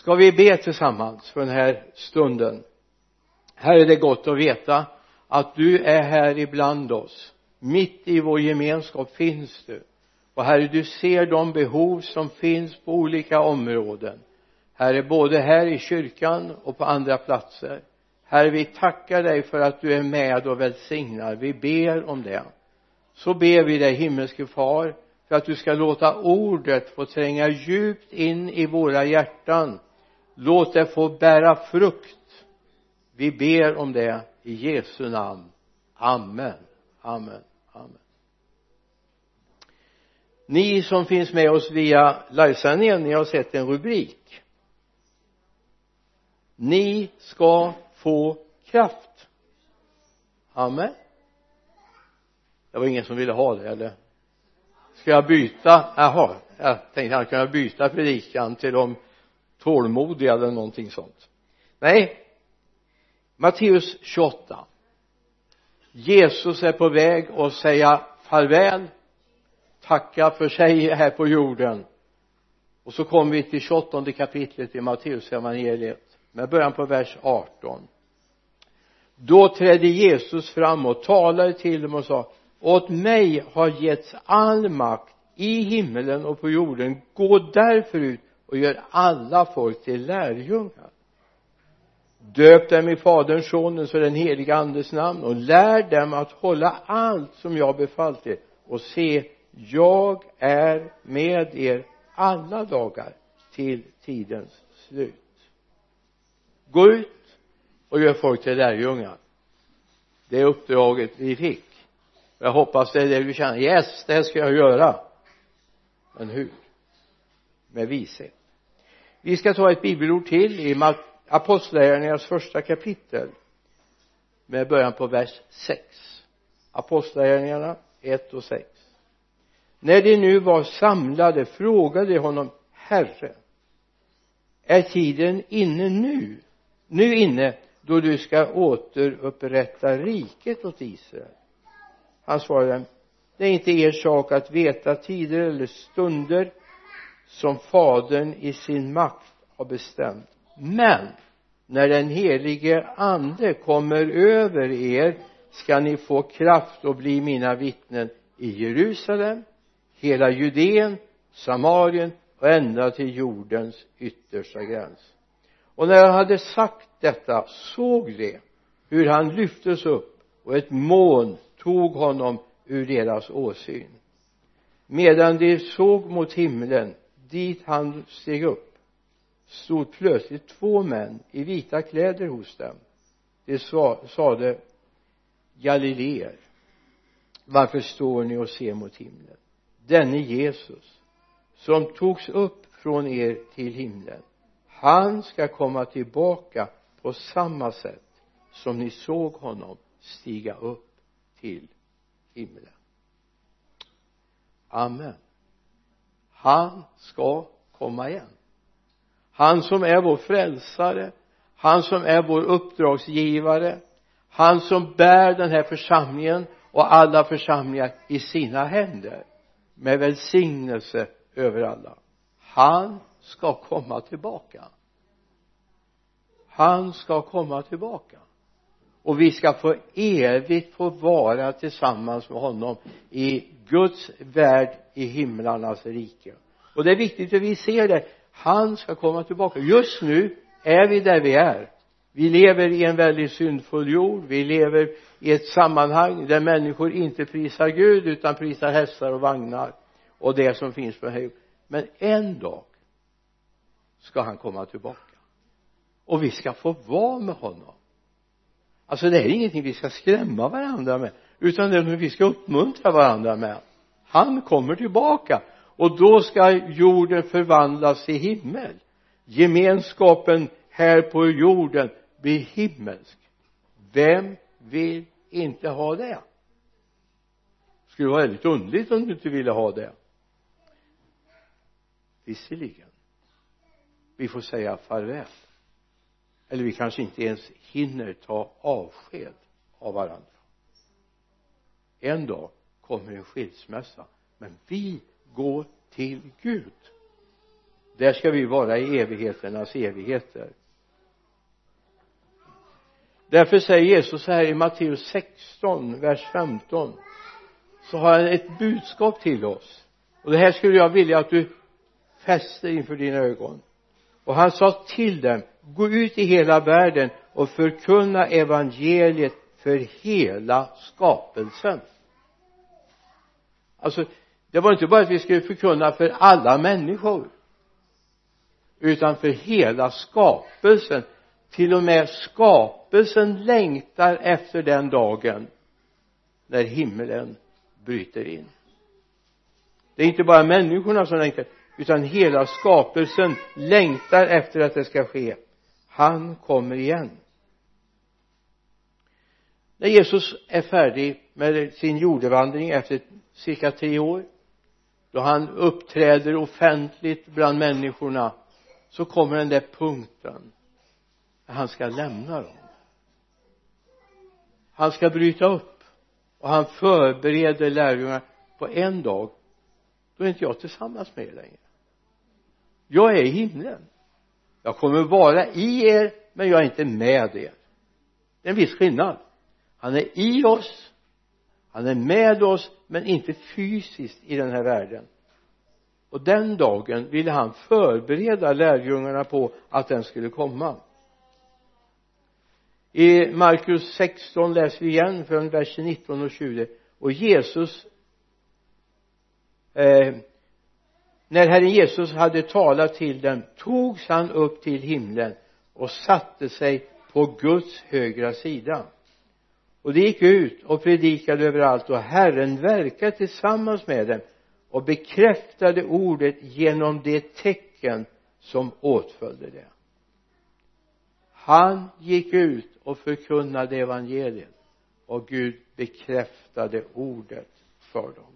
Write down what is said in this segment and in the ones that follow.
ska vi be tillsammans för den här stunden? Här är det gott att veta att du är här ibland oss. Mitt i vår gemenskap finns du. Och herre du ser de behov som finns på olika områden. Herre både här i kyrkan och på andra platser. Herre vi tackar dig för att du är med och välsignar. Vi ber om det. Så ber vi dig himmelske far för att du ska låta ordet få tränga djupt in i våra hjärtan låt det få bära frukt. Vi ber om det i Jesu namn. Amen. Amen. Amen. Ni som finns med oss via livesändningen ni har sett en rubrik. Ni ska få kraft. Amen. Det var ingen som ville ha det eller? Ska jag byta? Jaha jag tänkte han kunde byta predikan till de tålmodiga eller någonting sånt. Nej. Matteus 28 Jesus är på väg att säga farväl tacka för sig här på jorden. Och så kommer vi till 28 kapitlet i Matteus evangeliet med början på vers 18 då trädde Jesus fram och talade till dem och sa åt mig har getts all makt i himmelen och på jorden. Gå därför ut och gör alla folk till lärjungar. Döp dem i faderns sonens och den heliga andes namn och lär dem att hålla allt som jag befallt er. Och se jag är med er alla dagar till tidens slut. Gå ut och gör folk till lärjungar. Det är uppdraget vi fick. Jag hoppas det är det du känner. Yes det ska jag göra. Men hur? Med vishet vi ska ta ett bibelord till i apostlagärningarnas första kapitel med början på vers 6 apostlagärningarna 1 och 6 när de nu var samlade frågade de honom herre är tiden inne nu? Nu inne då du ska återupprätta riket åt Israel. Han svarade det är inte er sak att veta tider eller stunder som fadern i sin makt har bestämt. Men när den helige ande kommer över er ska ni få kraft och bli mina vittnen i Jerusalem hela Judeen Samarien och ända till jordens yttersta gräns. Och när han hade sagt detta såg de hur han lyftes upp och ett moln tog honom ur deras åsyn. Medan de såg mot himlen dit han steg upp stod plötsligt två män i vita kläder hos dem. De sade galileer varför står ni och ser mot himlen? Denne Jesus som togs upp från er till himlen han ska komma tillbaka på samma sätt som ni såg honom stiga upp till himlen. Amen han ska komma igen. Han som är vår frälsare han som är vår uppdragsgivare han som bär den här församlingen och alla församlingar i sina händer med välsignelse över alla. Han ska komma tillbaka. Han ska komma tillbaka och vi ska få evigt få vara tillsammans med honom i Guds värld i himlarnas rike. Och det är viktigt att vi ser det. Han ska komma tillbaka. Just nu är vi där vi är. Vi lever i en väldigt syndfull jord. Vi lever i ett sammanhang där människor inte prisar Gud utan prisar hästar och vagnar och det som finns på här men en dag ska han komma tillbaka. Och vi ska få vara med honom alltså det är ingenting vi ska skrämma varandra med utan det är något vi ska uppmuntra varandra med. Han kommer tillbaka och då ska jorden förvandlas till himmel. Gemenskapen här på jorden blir himmelsk. Vem vill inte ha det det? Skulle vara väldigt underligt om du inte ville ha det. Visserligen. Vi får säga farväl eller vi kanske inte ens hinner ta avsked av varandra. En dag kommer en skilsmässa men vi går till Gud. Där ska vi vara i evigheternas evigheter. Därför säger Jesus så här i Matteus 16 vers 15 så har han ett budskap till oss. Och det här skulle jag vilja att du fäster inför dina ögon och han sa till dem gå ut i hela världen och förkunna evangeliet för hela skapelsen. Alltså det var inte bara att vi skulle förkunna för alla människor utan för hela skapelsen. Till och med skapelsen längtar efter den dagen när himlen bryter in. Det är inte bara människorna som längtar utan hela skapelsen längtar efter att det ska ske. Han kommer igen. När Jesus är färdig med sin jordevandring efter cirka tre år då han uppträder offentligt bland människorna så kommer den där punkten när han ska lämna dem. Han ska bryta upp och han förbereder lärjungarna på en dag då är inte jag tillsammans med er längre jag är i himlen. Jag kommer vara i er men jag är inte med er. Det är en viss skillnad. Han är i oss han är med oss men inte fysiskt i den här världen. Och den dagen ville han förbereda lärjungarna på att den skulle komma. I Markus 16 läser vi igen från vers 19 och 20 och Jesus eh, när Herren Jesus hade talat till dem togs han upp till himlen och satte sig på Guds högra sida. Och de gick ut och predikade överallt och Herren verkade tillsammans med dem och bekräftade ordet genom de tecken som åtföljde det. Han gick ut och förkunnade evangeliet och Gud bekräftade ordet för dem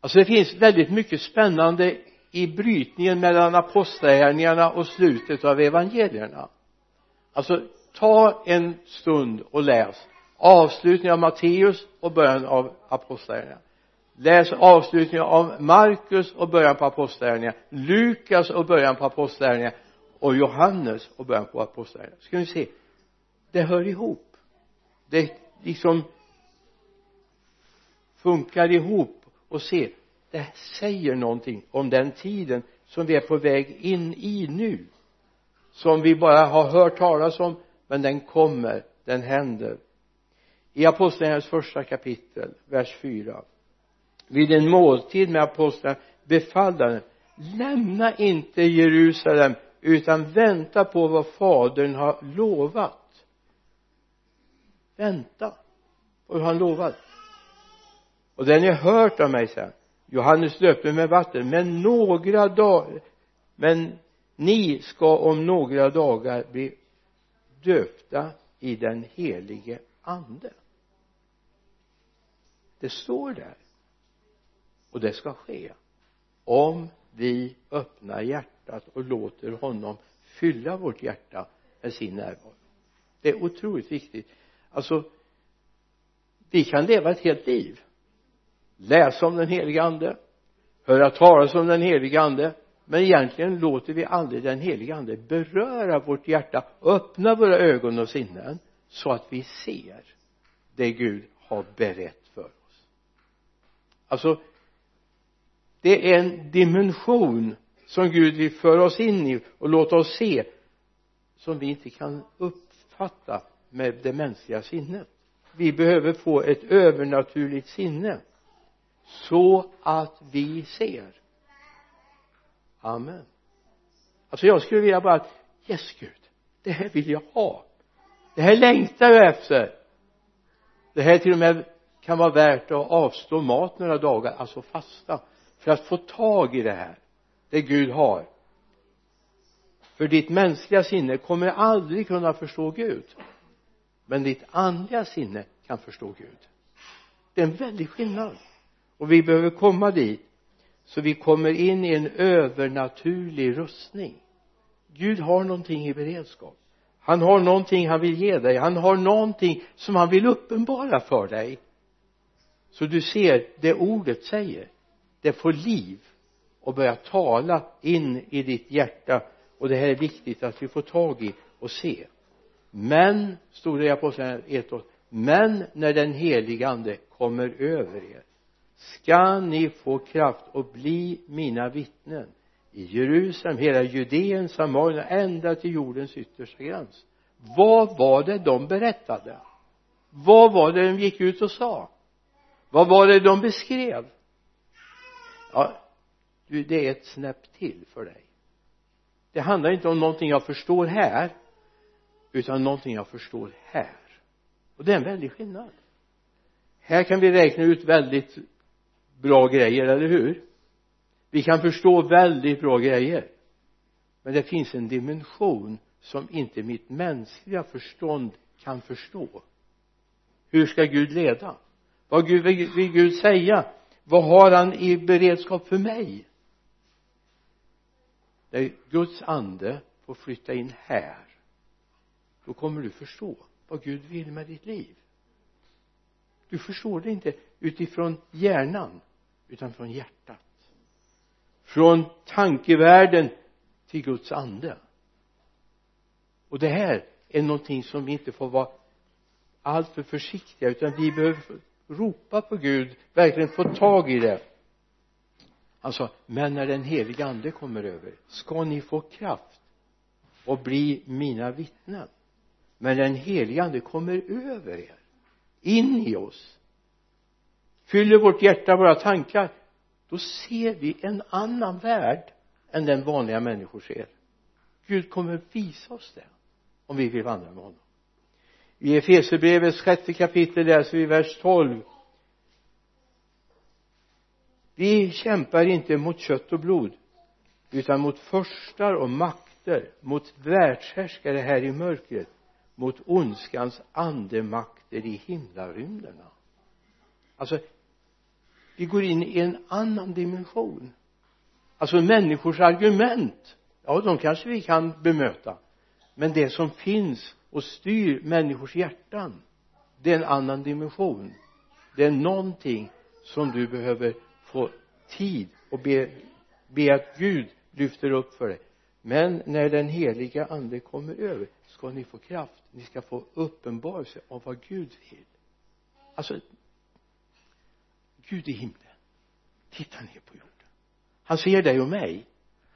alltså det finns väldigt mycket spännande i brytningen mellan apostlagärningarna och slutet av evangelierna. Alltså ta en stund och läs avslutningen av Matteus och början av apostlagärningarna. Läs avslutningen av Markus och början på apostlagärningarna. Lukas och början på apostlagärningarna. Och Johannes och början på apostlagärningarna. Ska ni se? Det hör ihop. Det liksom funkar ihop och se det säger någonting om den tiden som vi är på väg in i nu. Som vi bara har hört talas om men den kommer, den händer. I apostlagärningarnas första kapitel vers 4 vid en måltid med apostlarna befallde han lämna inte Jerusalem utan vänta på vad fadern har lovat. Vänta på vad han lovat och det ni har hört av mig sen Johannes döpte med vatten men några dagar men ni ska om några dagar bli döpta i den helige ande. Det står där. Och det ska ske. Om vi öppnar hjärtat och låter honom fylla vårt hjärta med sin närvaro. Det är otroligt viktigt. Alltså vi kan leva ett helt liv läsa om den helige ande. Höra talas om den helige ande. Men egentligen låter vi aldrig den helige ande beröra vårt hjärta öppna våra ögon och sinnen så att vi ser det Gud har berett för oss. Alltså det är en dimension som Gud vill föra oss in i och låta oss se som vi inte kan uppfatta med det mänskliga sinnet. Vi behöver få ett övernaturligt sinne så att vi ser. Amen. Alltså jag skulle vilja bara yes Gud det här vill jag ha. Det här längtar jag efter. Det här till och med kan vara värt att avstå mat några dagar alltså fasta för att få tag i det här det Gud har. För ditt mänskliga sinne kommer aldrig kunna förstå Gud men ditt andliga sinne kan förstå Gud. Det är en väldig skillnad och vi behöver komma dit så vi kommer in i en övernaturlig rustning. Gud har någonting i beredskap. Han har någonting han vill ge dig. Han har någonting som han vill uppenbara för dig. Så du ser det ordet säger. Det får liv och börja tala in i ditt hjärta. Och det här är viktigt att vi får tag i och se. Men stod det i apostlagärningarna 1 men när den helige ande kommer över er ska ni få kraft och bli mina vittnen? I Jerusalem, hela Judeen, Samarien ända till jordens yttersta gräns. Vad var det de berättade? Vad var det de gick ut och sa? Vad var det de beskrev? Ja du det är ett snäpp till för dig. Det handlar inte om någonting jag förstår här utan någonting jag förstår här. Och det är en väldig skillnad. Här kan vi räkna ut väldigt bra grejer, eller hur? Vi kan förstå väldigt bra grejer. Men det finns en dimension som inte mitt mänskliga förstånd kan förstå. Hur ska Gud leda? Vad Gud, vill Gud säga? Vad har han i beredskap för mig? När Guds ande får flytta in här då kommer du förstå vad Gud vill med ditt liv. Du förstår det inte utifrån hjärnan utan från hjärtat. Från tankevärlden till Guds ande. Och det här är någonting som vi inte får vara alltför försiktiga utan vi behöver ropa på Gud verkligen få tag i det. Alltså men när den heliga ande kommer över ska ni få kraft och bli mina vittnen. Men den heliga ande kommer över er in i oss fyller vårt hjärta, våra tankar då ser vi en annan värld än den vanliga människor ser. Gud kommer visa oss det om vi vill vandra med honom. I Efesierbrevets sjätte kapitel läser vi vers 12 vi kämpar inte mot kött och blod utan mot förstar och makter mot världshärskare här i mörkret mot ondskans andemakter i himlarymderna alltså vi går in i en annan dimension. Alltså människors argument ja de kanske vi kan bemöta. Men det som finns och styr människors hjärtan det är en annan dimension. Det är någonting som du behöver få tid och be, be att Gud lyfter upp för dig. Men när den heliga ande kommer över ska ni få kraft. Ni ska få uppenbarelse av vad Gud vill. Alltså Gud i himlen. Tittar ner på jorden. Han ser dig och mig.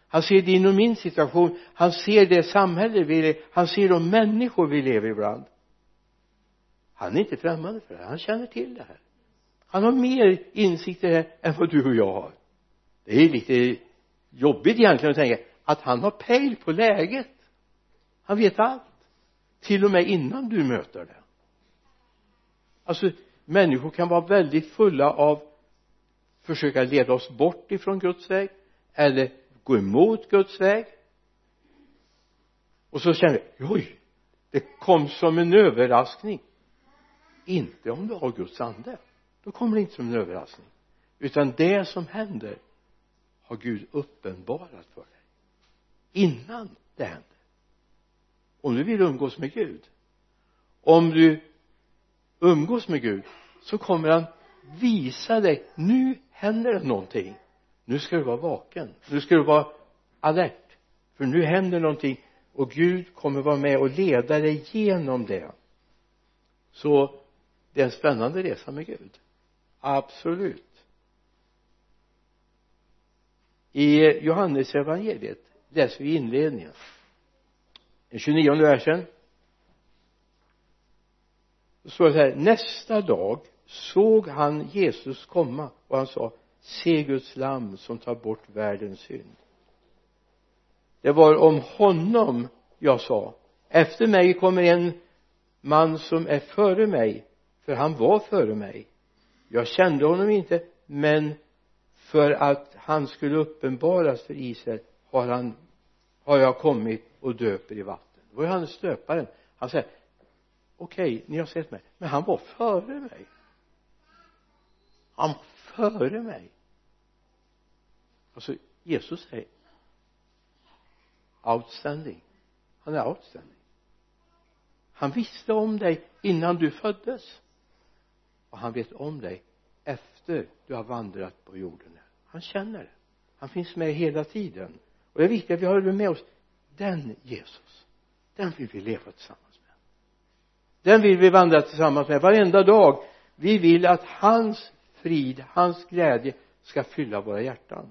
Han ser din och min situation. Han ser det samhälle vi lever han ser de människor vi lever ibland. Han är inte främmande för det han känner till det här. Han har mer insikt i det här än vad du och jag har. Det är lite jobbigt egentligen att tänka att han har pejl på läget. Han vet allt. Till och med innan du möter det. Alltså människor kan vara väldigt fulla av försöka leda oss bort ifrån Guds väg eller gå emot Guds väg. Och så känner vi oj det kom som en överraskning. Inte om du har Guds ande. Då kommer det inte som en överraskning. Utan det som händer har Gud uppenbarat för dig. Innan det händer. Om du vill umgås med Gud. Om du umgås med Gud så kommer han visa dig nu händer det någonting. Nu ska du vara vaken. Nu ska du vara alert. För nu händer någonting och Gud kommer vara med och leda dig genom det. Så det är en spännande resa med Gud. Absolut. I Johannes evangeliet läser vi inledningen. Den 29 versen. Så står det så här nästa dag såg han Jesus komma och han sa se Guds lamm som tar bort världens synd. Det var om honom jag sa efter mig kommer en man som är före mig för han var före mig. Jag kände honom inte men för att han skulle uppenbaras för Israel har han har jag kommit och döper i vatten. Det var Johannes döparen. Han säger okej okay, ni har sett mig. Men han var före mig han var före mig. Alltså Jesus är outstanding. Han är outstanding. Han visste om dig innan du föddes. Och han vet om dig efter du har vandrat på jorden. Han känner. Det han finns med hela tiden. Och det är viktigt att vi har det med oss. Den Jesus den vill vi leva tillsammans med. Den vill vi vandra tillsammans med varenda dag. Vi vill att hans frid, hans glädje ska fylla våra hjärtan.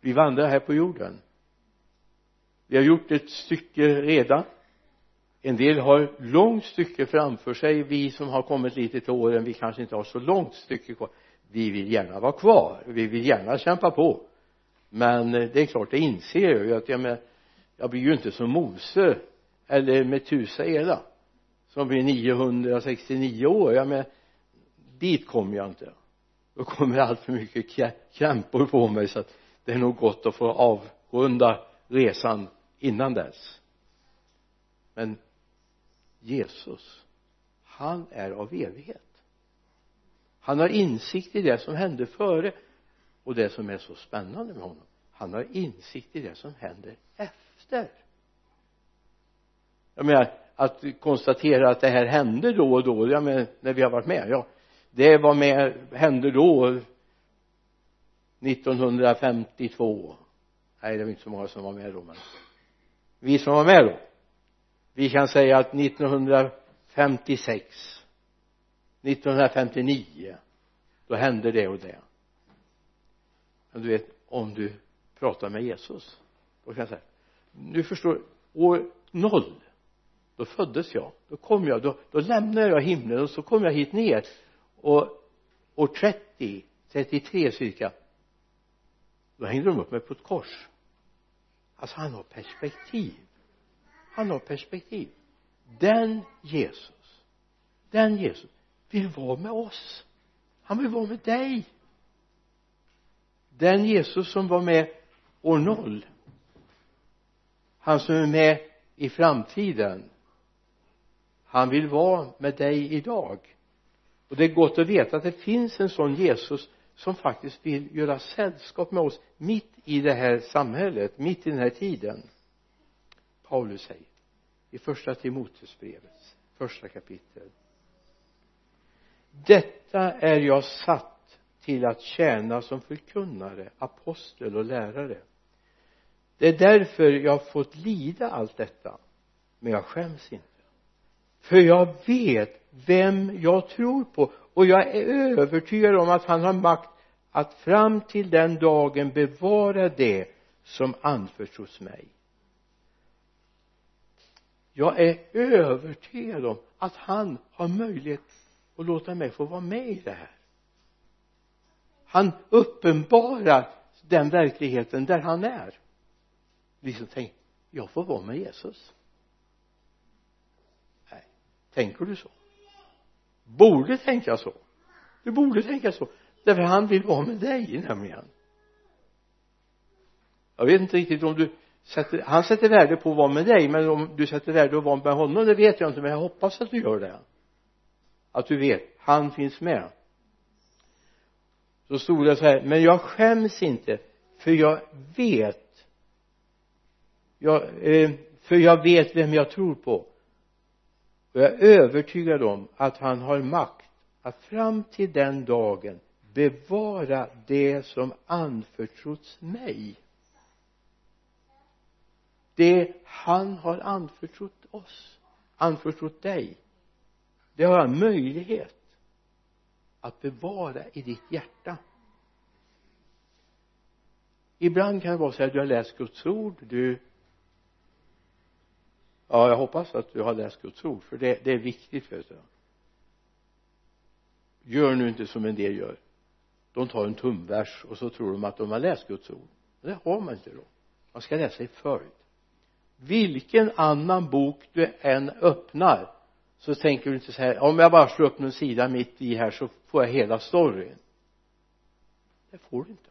Vi vandrar här på jorden. Vi har gjort ett stycke redan. En del har långt stycke framför sig. Vi som har kommit lite till åren vi kanske inte har så långt stycke kvar. Vi vill gärna vara kvar. Vi vill gärna kämpa på. Men eh, det är klart det inser jag ju att jag med jag blir ju inte som Mose eller Metusaela som blir 969 år. Jag men dit kommer jag inte. Då kommer allt för mycket krämpor på mig så att det är nog gott att få avrunda resan innan dess. Men Jesus han är av evighet. Han har insikt i det som hände före och det som är så spännande med honom. Han har insikt i det som händer efter. Jag menar att konstatera att det här hände då och då. Ja men när vi har varit med ja. Det var med hände då 1952 nej det var inte så många som var med då men vi som var med då. Vi kan säga att 1956 1959 då hände det och det. Men du vet om du pratar med Jesus då kan jag säga nu förstår år noll då föddes jag. Då kom jag. Då, då lämnade jag himlen och så kom jag hit ner. Och år 30 33 cirka då hängde de upp mig på ett kors. Alltså han har perspektiv. Han har perspektiv. Den Jesus den Jesus vill vara med oss. Han vill vara med dig. Den Jesus som var med år noll. Han som är med i framtiden han vill vara med dig idag. Och det är gott att veta att det finns en sån Jesus som faktiskt vill göra sällskap med oss mitt i det här samhället mitt i den här tiden. Paulus säger i första Timoteusbrevet första kapitel. Detta är jag satt till att tjäna som förkunnare apostel och lärare. Det är därför jag har fått lida allt detta men jag skäms inte för jag vet vem jag tror på. Och jag är övertygad om att han har makt att fram till den dagen bevara det som anförtros mig. Jag är övertygad om att han har möjlighet att låta mig få vara med i det här. Han uppenbarar den verkligheten där han är. Vi som tänker jag får vara med Jesus tänker du så? Borde tänka så? Du borde tänka så. Därför han vill vara med dig nämligen. Jag vet inte riktigt om du sätter, han sätter värde på att vara med dig men om du sätter värde på att vara med honom det vet jag inte men jag hoppas att du gör det. Att du vet han finns med. Så stod det så här men jag skäms inte för jag vet jag, eh, för jag vet vem jag tror på och jag är övertygad om att han har makt att fram till den dagen bevara det som anförtrotts mig. Det han har anförtrott oss anförtrott dig det har han möjlighet att bevara i ditt hjärta. Ibland kan det vara så att du har läst Guds ord du ja jag hoppas att du har läst Guds ord för det, det är viktigt vet du. Gör nu inte som en del gör. De tar en tumvers och så tror de att de har läst Guds ord. Men det har man inte då. Man ska läsa i följd vilken annan bok du än öppnar så tänker du inte så här om jag bara slår upp någon sida mitt i här så får jag hela storyn. Det får du inte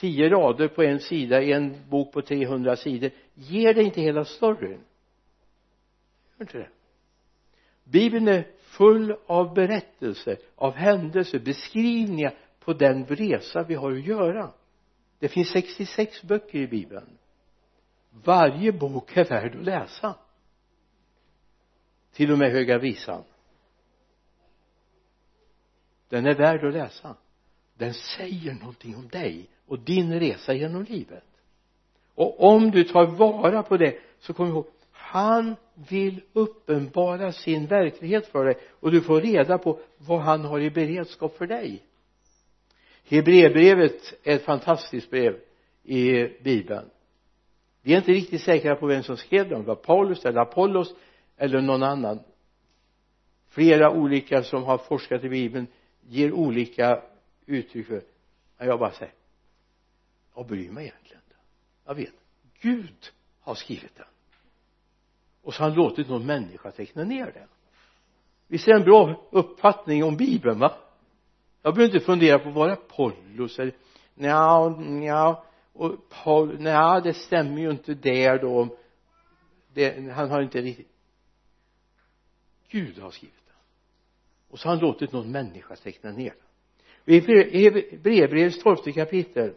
tio rader på en sida i en bok på 300 sidor. Ger dig inte hela storyn? Gör inte det. Bibeln är full av berättelser av händelser beskrivningar på den resa vi har att göra. Det finns 66 böcker i bibeln. Varje bok är värd att läsa. Till och med höga visan. Den är värd att läsa. Den säger någonting om dig och din resa genom livet. Och om du tar vara på det så kom ihåg han vill uppenbara sin verklighet för dig och du får reda på vad han har i beredskap för dig. Hebreerbrevet är ett fantastiskt brev i bibeln. Vi är inte riktigt säkra på vem som skrev dem det var Paulus eller Apollos eller någon annan. Flera olika som har forskat i bibeln ger olika uttryck för men jag bara säger jag bryr mig egentligen? Inte jag vet. Gud har skrivit den. Och så har han låtit någon människa teckna ner den. Visst är det en bra uppfattning om bibeln va? Jag behöver inte fundera på var det Apollos eller nja, nja och Paul, nja det stämmer ju inte där då. Det, han har inte riktigt Gud har skrivit det och så har han låtit någon människa teckna ner det i brevbrevets tolfte kapitel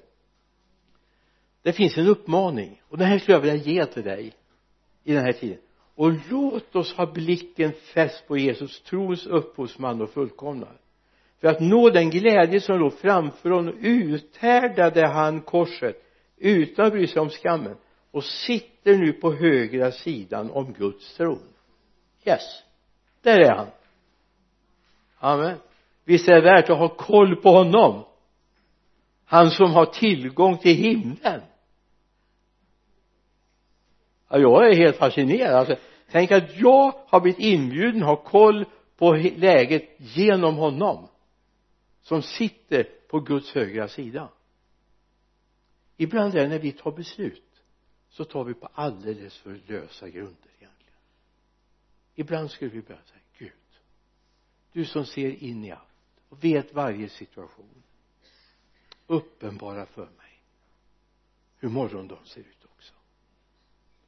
det finns en uppmaning. Och den här skulle jag vilja ge till dig i den här tiden. Och låt oss ha blicken fäst på Jesus trons upphovsman och fullkomnare. För att nå den glädje som låg framför honom uthärdade han korset utan att bry sig om skammen och sitter nu på högra sidan om Guds tron. Yes där är han. Amen. Visst är det värt att ha koll på honom? Han som har tillgång till himlen ja, jag är helt fascinerad. Alltså, tänk att jag har blivit inbjuden ha koll på läget genom honom som sitter på Guds högra sida. Ibland är det när vi tar beslut så tar vi på alldeles för lösa grunder egentligen. Ibland skulle vi börja säga Gud du som ser in i allt och vet varje situation uppenbara för mig hur morgondagen ser ut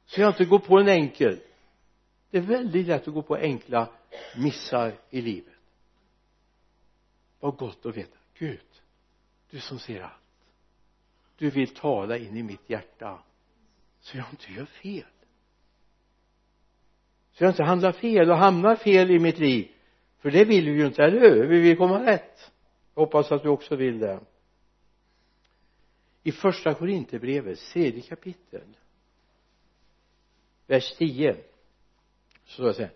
så jag inte går på en enkel. Det är väldigt lätt att gå på enkla missar i livet. Vad gott att veta. Gud du som ser allt. Du vill tala in i mitt hjärta. Så jag inte gör fel. Så jag inte handlar fel och hamnar fel i mitt liv. För det vill vi ju inte, eller hur? vi vill komma rätt. Jag hoppas att du också vill det. I första Korinthierbrevet tredje kapitel vers 10 så står det så här.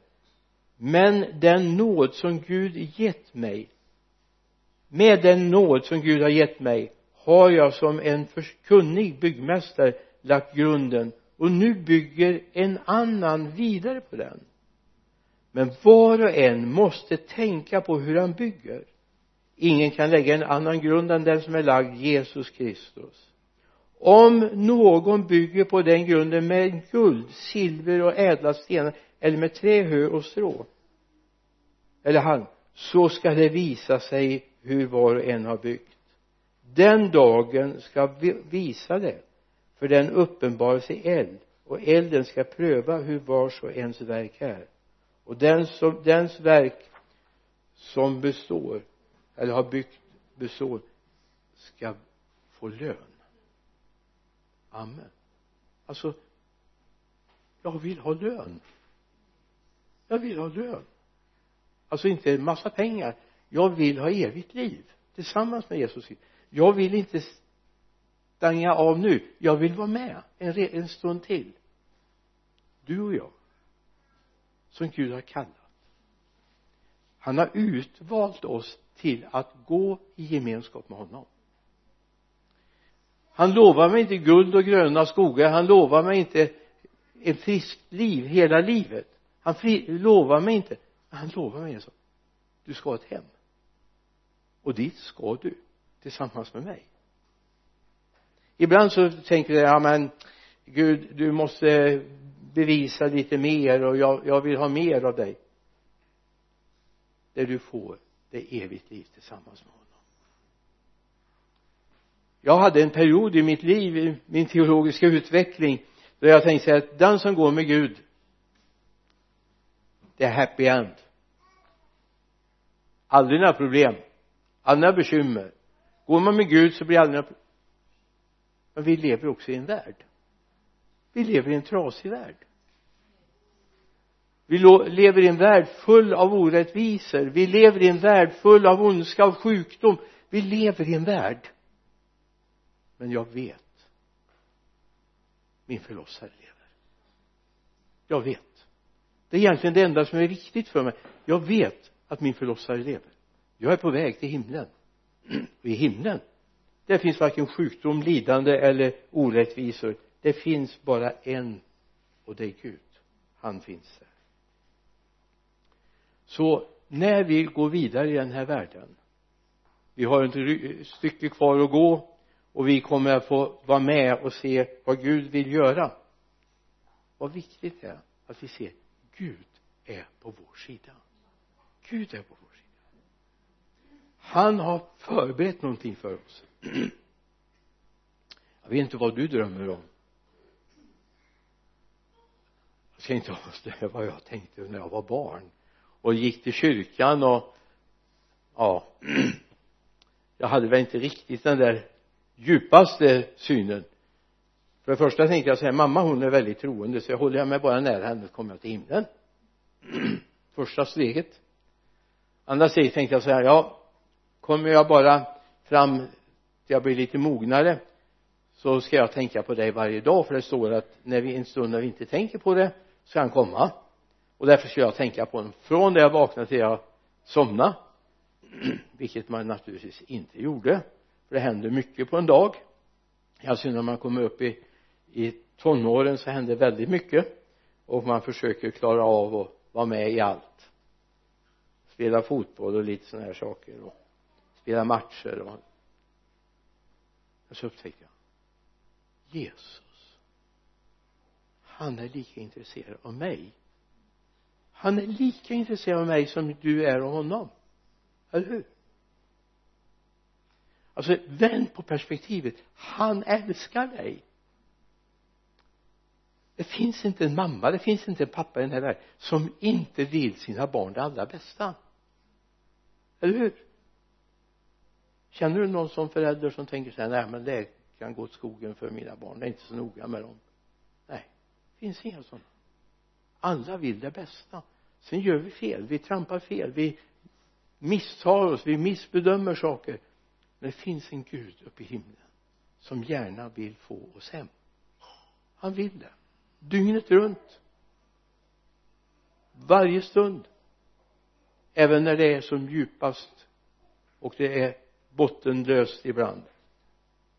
Men den nåd som Gud gett mig med den nåd som Gud har gett mig har jag som en kunnig byggmästare lagt grunden och nu bygger en annan vidare på den. Men var och en måste tänka på hur han bygger. Ingen kan lägga en annan grund än den som är lagd Jesus Kristus om någon bygger på den grunden med guld, silver och ädla stenar eller med trä, hö och strå eller han så ska det visa sig hur var och en har byggt. Den dagen ska visa det för den uppenbaras i eld och elden ska pröva hur vars och ens verk är. Och den som, dens verk som består eller har byggt består ska få lön amen. Alltså jag vill ha lön. Jag vill ha lön. Alltså inte en massa pengar. Jag vill ha evigt liv tillsammans med Jesus. Jag vill inte stänga av nu. Jag vill vara med en, en stund till. Du och jag som Gud har kallat. Han har utvalt oss till att gå i gemenskap med honom han lovar mig inte guld och gröna skogar han lovar mig inte ett friskt liv hela livet. Han fri, lovar mig inte han lovar mig en sak. Du ska ha ett hem. Och dit ska du tillsammans med mig. Ibland så tänker jag ja men Gud du måste bevisa lite mer och jag, jag vill ha mer av dig. Det du får det är evigt liv tillsammans med honom jag hade en period i mitt liv i min teologiska utveckling där jag tänkte säga att den som går med Gud det är happy end. Aldrig några problem aldrig några bekymmer. Går man med Gud så blir aldrig några men vi lever också i en värld. Vi lever i en trasig värld. Vi lever i en värld full av orättvisor. Vi lever i en värld full av ondska och sjukdom. Vi lever i en värld men jag vet. Min förlossare lever. Jag vet. Det är egentligen det enda som är viktigt för mig. Jag vet att min förlossare lever. Jag är på väg till himlen. Och i himlen där finns varken sjukdom, lidande eller orättvisor. Det finns bara en och det är Gud. Han finns där. Så när vi går vidare i den här världen vi har ett stycke kvar att gå och vi kommer att få vara med och se vad Gud vill göra. Vad viktigt det är att vi ser Gud är på vår sida. Gud är på vår sida. Han har förberett någonting för oss. Jag vet inte vad du drömmer om. Jag ska inte avslöja vad jag tänkte när jag var barn och gick till kyrkan och ja jag hade väl inte riktigt den där djupaste synen. För det första tänkte jag så här mamma hon är väldigt troende så jag håller jag mig bara nära henne så kommer jag till himlen. Första steget. Andra steget tänkte jag så här ja kommer jag bara fram till jag blir lite mognare så ska jag tänka på dig varje dag för det står att när vi en stund när vi inte tänker på det ska han komma. Och därför ska jag tänka på honom. Från det jag vaknade till jag somnade vilket man naturligtvis inte gjorde för det händer mycket på en dag. Alltså när man kommer upp i i tonåren så händer väldigt mycket. Och man försöker klara av att vara med i allt. Spela fotboll och lite sådana här saker och spela matcher och så upptäckte jag Jesus. Han är lika intresserad av mig. Han är lika intresserad av mig som du är av honom. Eller hur? Alltså vänd på perspektivet. Han älskar dig. Det finns inte en mamma det finns inte en pappa i den här världen som inte vill sina barn det allra bästa. Eller hur? Känner du någon som förälder som tänker så här nej men det kan gå åt skogen för mina barn det är inte så noga med dem. Nej det finns inga sådana alla vill det bästa. Sen gör vi fel vi trampar fel vi misstar oss vi missbedömer saker det finns en Gud uppe i himlen som gärna vill få oss hem. Han vill det. Dygnet runt. Varje stund. Även när det är som djupast och det är bottenlöst ibland.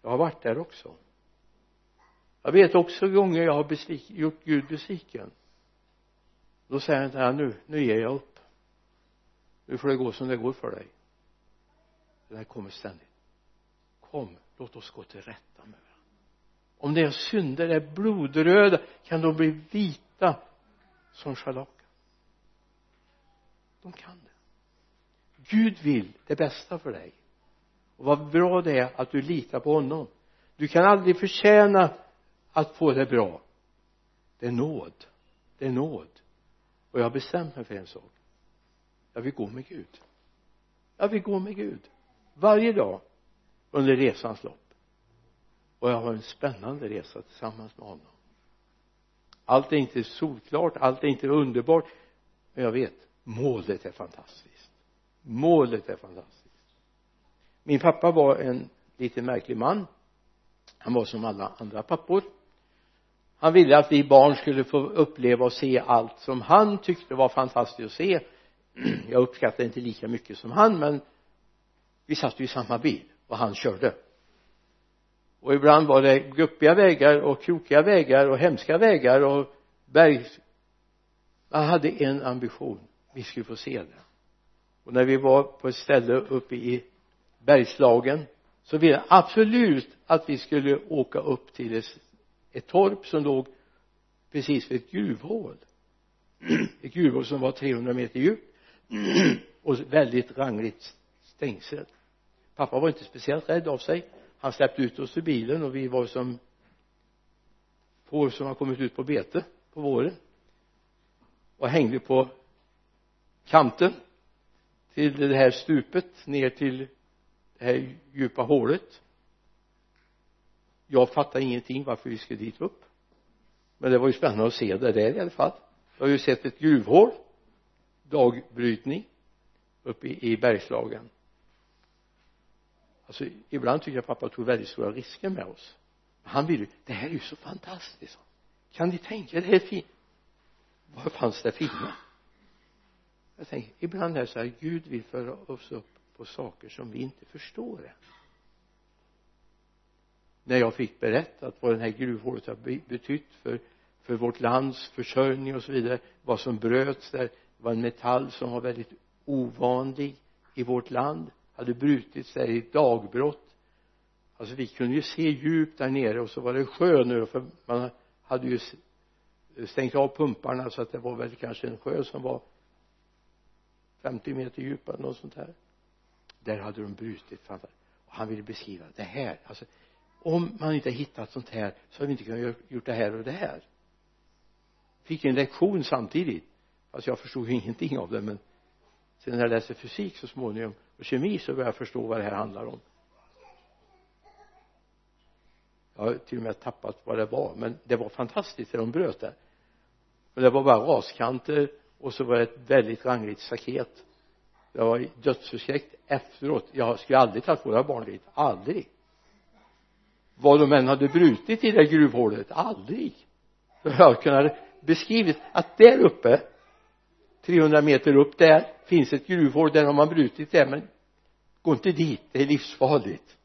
Jag har varit där också. Jag vet också gånger jag har besvik, gjort Gud besviken. Då säger han till nu, nu ger jag upp. Nu får det gå som det går för dig. Det här kommer ständigt kom låt oss gå till rätta med varandra om deras synder är blodröda kan de bli vita som scharlakan de kan det. Gud vill det bästa för dig. Och vad bra det är att du litar på honom. Du kan aldrig förtjäna att få det bra. Det är nåd. Det är nåd. Och jag har bestämt mig för en sak. Jag vill gå med Gud. Jag vill gå med Gud. Varje dag under resans lopp. Och jag har en spännande resa tillsammans med honom. Allt är inte solklart allt är inte underbart men jag vet målet är fantastiskt. Målet är fantastiskt. Min pappa var en lite märklig man. Han var som alla andra pappor. Han ville att vi barn skulle få uppleva och se allt som han tyckte var fantastiskt att se. Jag uppskattade inte lika mycket som han men vi satt ju i samma bil och han körde. Och ibland var det guppiga vägar och krokiga vägar och hemska vägar och berg. Han hade en ambition. Vi skulle få se det. Och när vi var på ett ställe uppe i Bergslagen så ville han absolut att vi skulle åka upp till ett, ett torp som låg precis vid ett gruvhål. Ett gruvhål som var 300 meter djupt och väldigt rangligt stängsel pappa var inte speciellt rädd av sig. Han släppte ut oss ur bilen och vi var som får som har kommit ut på bete på våren. Och hängde på kanten till det här stupet ner till det här djupa hålet. Jag fattade ingenting varför vi skulle dit upp. Men det var ju spännande att se det där i alla fall. Jag har ju sett ett gruvhål dagbrytning uppe i, i Bergslagen alltså ibland tycker jag pappa tog väldigt stora risker med oss. Han vill ju det här är ju så fantastiskt. Kan ni tänka er? Det här är fint. Var fanns det fina jag tänker ibland är det så här Gud vill föra oss upp på saker som vi inte förstår än. När jag fick berättat vad den här gruvhålet har betytt för för vårt lands försörjning och så vidare vad som bröts där var en metall som var väldigt ovanlig i vårt land hade brutits där i ett dagbrott. Alltså vi kunde ju se djupt där nere och så var det sjö nu för man hade ju stängt av pumparna så att det var väl kanske en sjö som var 50 meter djup eller något sånt här där hade de brutit och han ville beskriva det här. Alltså om man inte hittat sånt här så hade vi inte kunnat gjort det här och det här. Fick en lektion samtidigt. Fast jag förstod ju ingenting av det men sen när jag läste fysik så småningom och kemi så börjar jag förstå vad det här handlar om. Jag har till och med tappat vad det var men det var fantastiskt när de bröt det. Och det var bara raskanter och så var det ett väldigt rangligt staket. Jag var dödsförskräckt efteråt. Jag skulle aldrig tagit våra barn dit. Aldrig. Vad de än hade brutit i det gruvhålet. Aldrig. För jag kunnat beskrivit att där uppe 300 meter upp där finns ett gruvhål. Där har man brutit det men gå inte dit det är livsfarligt.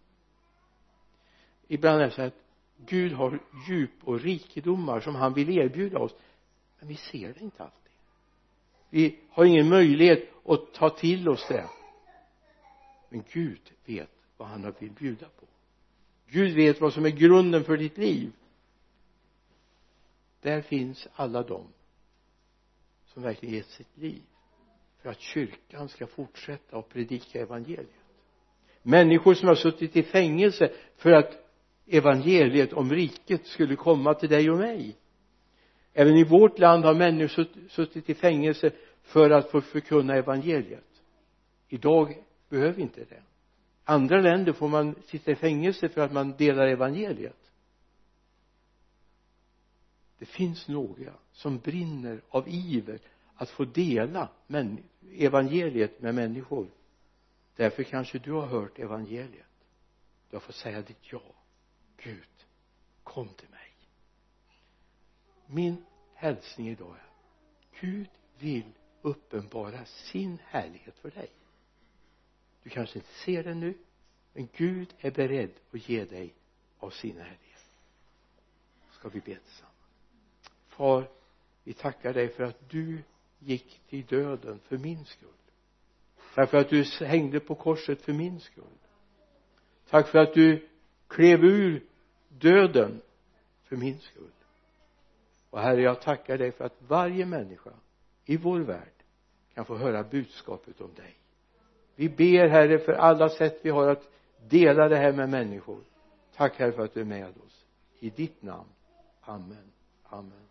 Ibland är det så att Gud har djup och rikedomar som han vill erbjuda oss men vi ser det inte alltid. Vi har ingen möjlighet att ta till oss det. Men Gud vet vad han vill bjuda på. Gud vet vad som är grunden för ditt liv. Där finns alla de som verkligen gett sitt liv för att kyrkan ska fortsätta att predika evangeliet människor som har suttit i fängelse för att evangeliet om riket skulle komma till dig och mig. Även i vårt land har människor suttit i fängelse för att få förkunna evangeliet. Idag behöver vi inte det. Andra länder får man sitta i fängelse för att man delar evangeliet. Det finns några som brinner av iver att få dela evangeliet med människor därför kanske du har hört evangeliet. Du har fått säga ditt ja. Gud kom till mig. Min hälsning idag är Gud vill uppenbara sin härlighet för dig. Du kanske inte ser det nu men Gud är beredd att ge dig av sin härlighet. Ska vi be tillsammans? Far vi tackar dig för att du gick till döden för min skull tack för att du hängde på korset för min skull. Tack för att du klev ur döden för min skull. Och herre jag tackar dig för att varje människa i vår värld kan få höra budskapet om dig. Vi ber herre för alla sätt vi har att dela det här med människor. Tack herre för att du är med oss. I ditt namn. Amen. Amen.